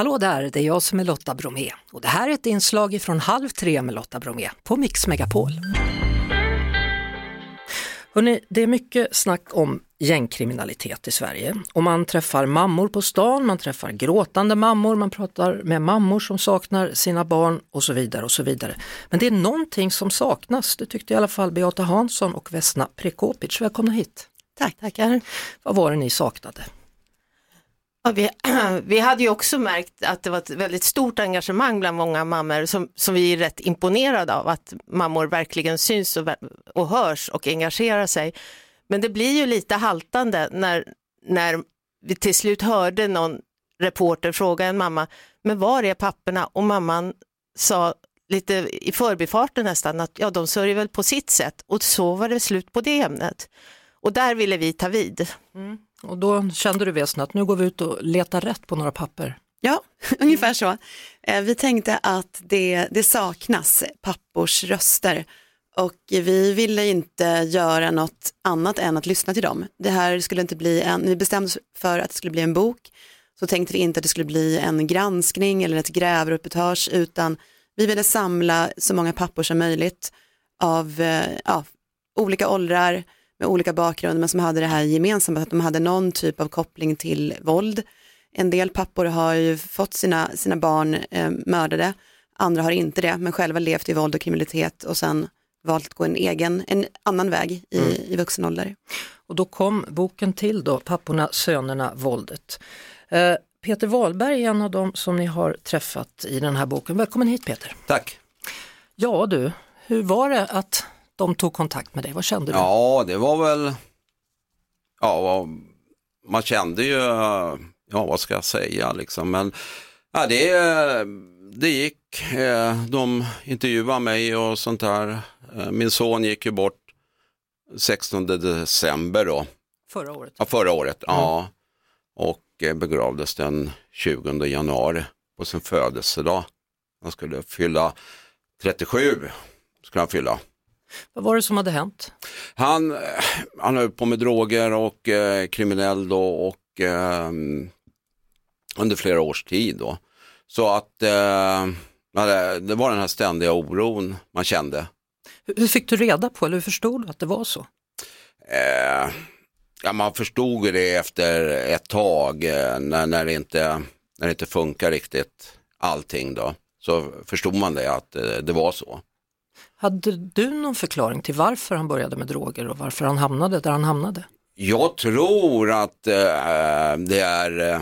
Hallå där, det är jag som är Lotta Bromé och det här är ett inslag från Halv tre med Lotta Bromé på Mix Megapol. Hörrni, det är mycket snack om gängkriminalitet i Sverige och man träffar mammor på stan, man träffar gråtande mammor, man pratar med mammor som saknar sina barn och så vidare och så vidare. Men det är någonting som saknas, det tyckte i alla fall Beata Hansson och Vesna Prekopic. Välkomna hit! Tack, tackar. Vad var det ni saknade? Ja, vi, vi hade ju också märkt att det var ett väldigt stort engagemang bland många mammor som, som vi är rätt imponerade av, att mammor verkligen syns och, och hörs och engagerar sig. Men det blir ju lite haltande när, när vi till slut hörde någon reporter fråga en mamma, men var är papperna? Och mamman sa lite i förbifarten nästan att ja, de sörjer väl på sitt sätt och så var det slut på det ämnet. Och där ville vi ta vid. Mm. Och då kände du Vesna att nu går vi ut och letar rätt på några papper. Ja, ungefär så. Eh, vi tänkte att det, det saknas pappors röster och vi ville inte göra något annat än att lyssna till dem. Det här skulle inte bli en, vi bestämde oss för att det skulle bli en bok, så tänkte vi inte att det skulle bli en granskning eller ett grävreportage, utan vi ville samla så många pappor som möjligt av eh, ja, olika åldrar, med olika bakgrund men som hade det här gemensamt, att de hade någon typ av koppling till våld. En del pappor har ju fått sina, sina barn eh, mördade, andra har inte det, men själva levt i våld och kriminalitet och sen valt att gå en egen, en annan väg i, mm. i vuxen ålder. Och då kom boken till då, Papporna, Sönerna, Våldet. Eh, Peter Wahlberg är en av dem som ni har träffat i den här boken. Välkommen hit Peter! Tack! Ja du, hur var det att de tog kontakt med dig? Vad kände du? Ja, det var väl, ja, man kände ju, ja vad ska jag säga liksom, men ja, det, det gick, eh, de intervjuade mig och sånt där. Eh, min son gick ju bort 16 december då. Förra året? Ja, förra året, mm. ja. Och eh, begravdes den 20 januari på sin födelsedag. Han skulle fylla 37, skulle han fylla. Vad var det som hade hänt? Han, han höll på med droger och eh, kriminell då och eh, under flera års tid då. Så att eh, det var den här ständiga oron man kände. Hur fick du reda på, eller hur förstod du att det var så? Eh, ja, man förstod det efter ett tag eh, när, när, det inte, när det inte funkar riktigt allting då. Så förstod man det att eh, det var så. Hade du någon förklaring till varför han började med droger och varför han hamnade där han hamnade? Jag tror att eh, det är eh,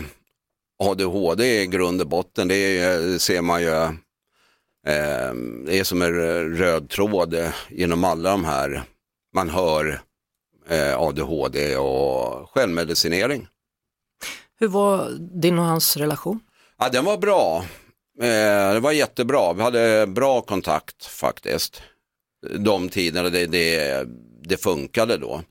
ADHD i grund och botten. Det, är, det ser man ju. Eh, det är som en röd tråd genom alla de här. Man hör eh, ADHD och självmedicinering. Hur var din och hans relation? Ja, den var bra. Eh, det var jättebra, vi hade bra kontakt faktiskt. De tiderna det, det, det funkade då.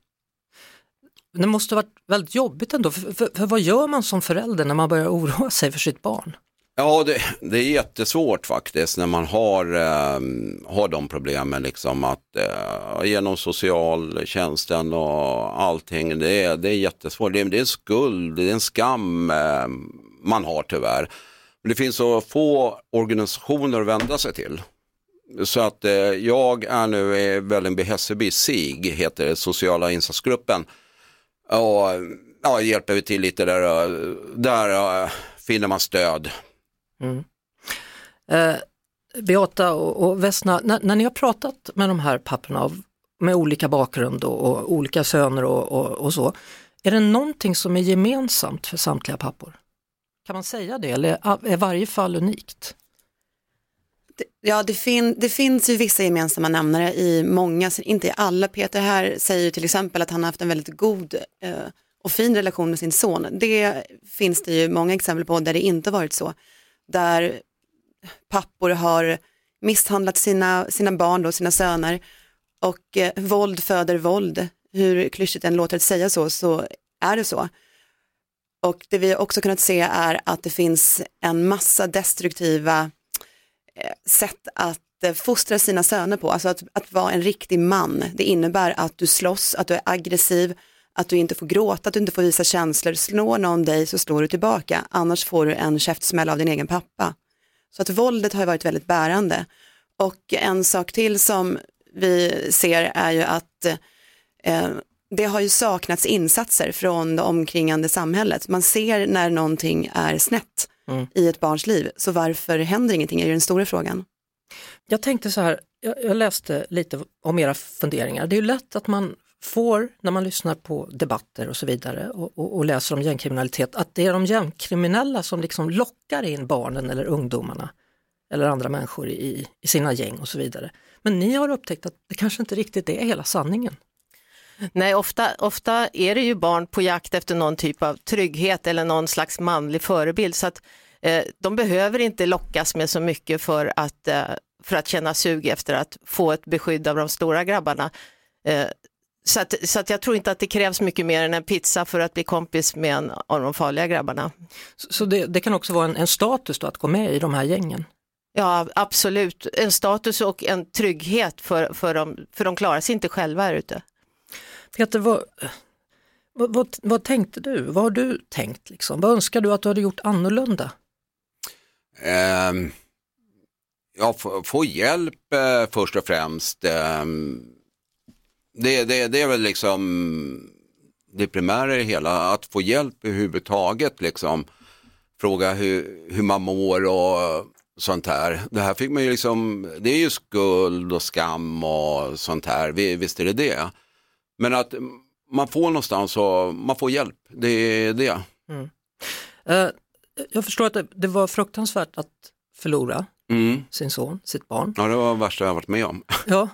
Det måste varit väldigt jobbigt ändå, för, för, för, vad gör man som förälder när man börjar oroa sig för sitt barn? Ja, det, det är jättesvårt faktiskt när man har, eh, har de problemen, liksom att eh, genom socialtjänsten och allting, det är, det är jättesvårt. Det är, det är en skuld, det är en skam eh, man har tyvärr. Det finns så få organisationer att vända sig till. Så att eh, jag är nu eh, i Vällingby Hässelby, SIG heter det, sociala insatsgruppen. Och ja, hjälper vi till lite där, eh, där uh, finner man stöd. Mm. Eh, Beata och, och Vesna, när, när, ni har pratat med de här papporna med olika bakgrund och, och olika söner och, och, och så, är det någonting som är gemensamt för samtliga pappor? Kan man säga det eller är varje fall unikt? Ja, det, fin det finns ju vissa gemensamma nämnare i många, inte i alla. Peter här säger till exempel att han har haft en väldigt god eh, och fin relation med sin son. Det finns det ju många exempel på där det inte varit så. Där pappor har misshandlat sina, sina barn, då, sina söner och eh, våld föder våld. Hur klyschigt än låter att säga så, så är det så. Och det vi också kunnat se är att det finns en massa destruktiva eh, sätt att eh, fostra sina söner på. Alltså att, att vara en riktig man, det innebär att du slåss, att du är aggressiv, att du inte får gråta, att du inte får visa känslor. Slår någon dig så slår du tillbaka, annars får du en käftsmäll av din egen pappa. Så att våldet har varit väldigt bärande. Och en sak till som vi ser är ju att eh, det har ju saknats insatser från det omkringande samhället. Man ser när någonting är snett mm. i ett barns liv, så varför händer ingenting är ju den stora frågan. Jag tänkte så här, jag, läste lite om era funderingar. Det är ju lätt att man får, när man lyssnar på debatter och så vidare och, och, och, läser om gängkriminalitet, att det är de gängkriminella som liksom lockar in barnen eller ungdomarna eller andra människor i, i sina gäng och så vidare. Men ni har upptäckt att det kanske inte riktigt är hela sanningen. Nej, ofta, ofta är det ju barn på jakt efter någon typ av trygghet eller någon slags manlig förebild så att eh, de behöver inte lockas med så mycket för att, eh, för att känna sug efter att få ett beskydd av de stora grabbarna. Eh, så att, så att jag tror inte att det krävs mycket mer än en pizza för att bli kompis med en av de farliga grabbarna. Så, så det, det, kan också vara en, en status då att gå med i de här gängen? Ja, absolut. En status och en trygghet för, för, dem, för de klarar sig inte själva här ute. Peter, vad, vad, vad, vad, tänkte du? Vad har du tänkt? Liksom? Vad önskar du att du hade gjort annorlunda? Um, ja, få, få hjälp eh, först och främst. Eh, det, det, det är väl liksom det primära i det hela, att få hjälp överhuvudtaget. Liksom. Fråga hur, hur man mår och sånt här. Det här fick man ju liksom, det är ju skuld och skam och sånt här, visst är det det. Men att man får någonstans och man får hjälp, det är det. Mm. Uh, jag förstår att det, det, var fruktansvärt att förlora mm. sin son, sitt barn. Ja, det var det värsta jag varit med om. Ja.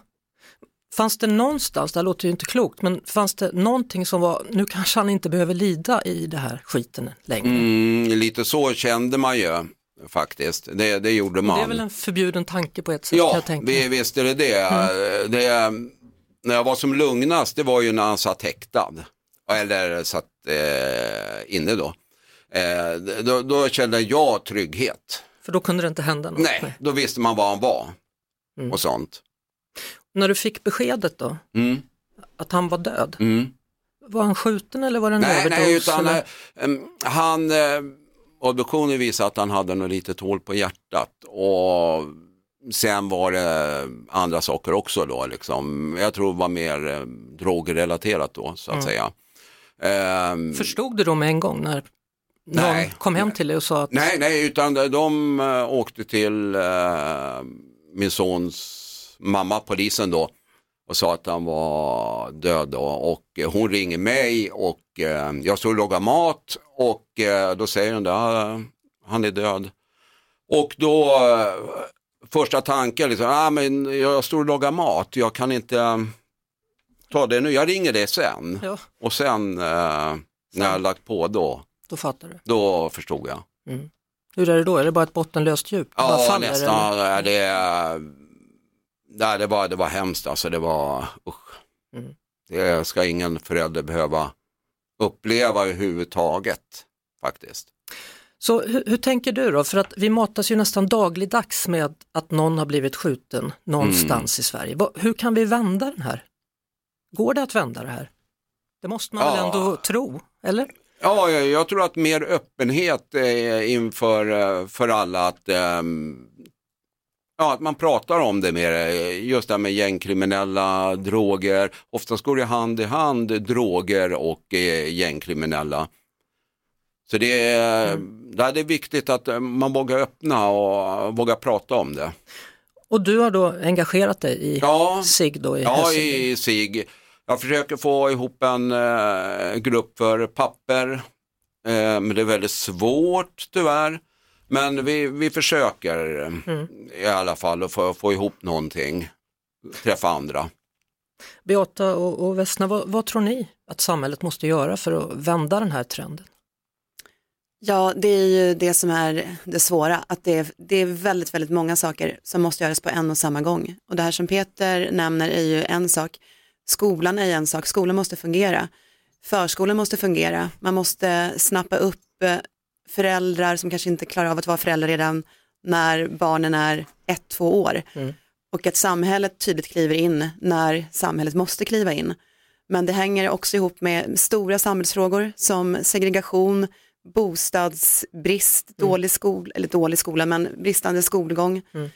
Fanns det någonstans, det här låter ju inte klokt, men fanns det någonting som var, nu kanske han inte behöver lida i det här skiten längre? Mm, lite så kände man ju faktiskt. Det, det gjorde man. Det är väl en förbjuden tanke på ett sätt? Ja, vi, visst är det det. Mm. det. När jag var som lugnast, det var ju när han satt häktad. Eller satt eh, inne då. Eh, då. Då kände jag trygghet. För då kunde det inte hända något? Nej, då visste man var han var. Mm. Och sånt. När du fick beskedet då? Mm. Att han var död? Mm. Var han skjuten eller var det en nej, överdos? Nej, utan eller? Eh, han eh, obduktionen visade att han hade något litet hål på hjärtat och sen var det andra saker också då. Liksom. Jag tror det var mer eh, drogrelaterat då så att mm. säga. Um, Förstod du då med en gång när någon nej, kom hem till dig och sa att... Nej, nej, utan de uh, åkte till uh, min sons mamma, polisen då, och sa att han var död då. och hon ringer mig och eh, jag står och lagar mat och eh, då säger hon ah, han är död. Och då eh, första tanken, liksom, ah, men jag står och lagar mat, jag kan inte eh, ta det nu, jag ringer det sen. Ja. Och sen eh, när jag lagt på då, då fattar du. Då förstod jag. Mm. Hur är det då, är det bara ett bottenlöst djup? Ja, nästan. Eller? Det, nej, det, var, det var hemskt alltså, det var usch. Mm. Det ska ingen förälder behöva uppleva överhuvudtaget faktiskt. Så hur, hur, tänker du då? För att vi matas ju nästan dagligdags med att någon har blivit skjuten någonstans mm. i Sverige. Hur kan vi vända den här? Går det att vända det här? Det måste man ja. väl ändå tro, eller? Ja, jag tror att mer öppenhet inför eh, för alla att um, Ja, att man pratar om det mer, just det här med gängkriminella, droger. Oftast går det hand i hand, droger och eh, gängkriminella. Så det är, mm. det är viktigt att man vågar öppna och vågar prata om det. Och du har då engagerat dig i ja, SIG då? I ja, i SIG. Jag försöker få ihop en eh, grupp för papper, eh, men det är väldigt svårt tyvärr. Men vi, vi försöker mm. i alla fall att få, få ihop någonting, träffa andra. Beata och, och Vesna, vad, vad, tror ni att samhället måste göra för att vända den här trenden? Ja, det är ju det som är det svåra, att det är, det är väldigt, väldigt många saker som måste göras på en och samma gång. Och det här som Peter nämner är ju en sak, skolan är en sak, skolan måste fungera, förskolan måste fungera, man måste snappa upp eh, föräldrar som kanske inte klarar av att vara föräldrar redan när barnen är ett, två år. Mm. Och att samhället tydligt kliver in när samhället måste kliva in. Men det hänger också ihop med stora samhällsfrågor som segregation, bostadsbrist, dålig, skol, eller dålig skola, men bristande skolgång. Mm.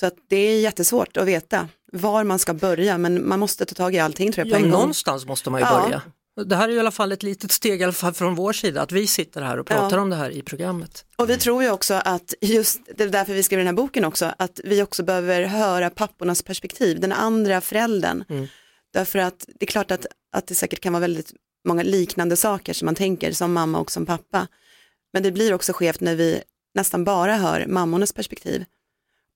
Så att det är jättesvårt att veta var man ska börja, men man måste ta tag i allting tror jag Ja, på en gång. någonstans måste man ju Ja. börja. Det här är i alla fall ett litet steg i alla fall från vår sida, att vi sitter här och pratar Ja. om det här i programmet. Och vi tror ju också att just, det är därför vi skriver den här boken också, att vi också behöver höra pappornas perspektiv, den andra föräldern. Mm. Därför att det är klart att, att det säkert kan vara väldigt många liknande saker som man tänker som mamma och som pappa. Men det blir också skevt när vi nästan bara hör mammornas perspektiv.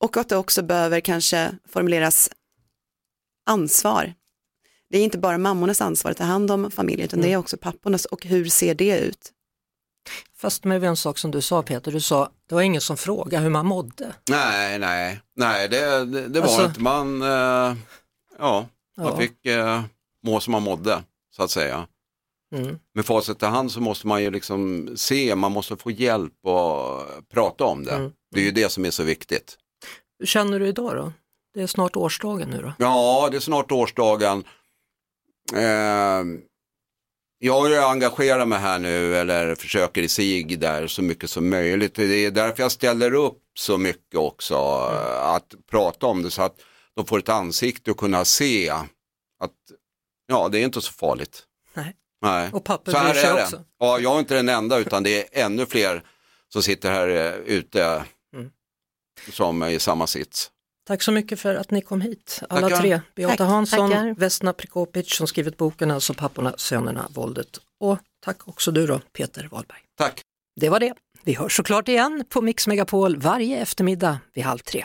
Och att det också behöver kanske formuleras ansvar. Det är inte bara mammornas ansvar att ta hand om familjen, utan det är också pappornas och hur ser det ut? Fast med en sak som du sa Peter, du sa det var ingen som frågade hur man mådde. Nej, nej, nej det, det, det var Alltså- inte. Man, eh, ja, man fick eh, må som man mådde, så att säga. Mm. Med facit i hand så måste man ju liksom se, man måste få hjälp och prata om det. Mm. Det är ju det som är så viktigt. Hur känner du idag då? Det är snart årsdagen nu då. Ja, det är snart årsdagen. Eh, jag engagerat mig här nu, eller försöker i sig där så mycket som möjligt. Det är därför jag ställer upp så mycket också, eh, att prata om det så att de får ett ansikte och kunna se att ja, det är inte så farligt. Nej. Nej. Och papper Så här bryr sig är det. också. Ja, jag är inte den enda utan det är ännu fler som sitter här eh, ute Mm. som är i samma sits. Tack så mycket för att ni kom hit, alla Tackar. tre. Beata Tack, Hansson, tackar. Vesna Prikopic som skrivit boken alltså Papporna, sönerna, våldet. Och tack också du då, Peter Wahlberg. Tack. Det var det. Vi hörs såklart igen på Mix Megapol varje eftermiddag vid halv tre.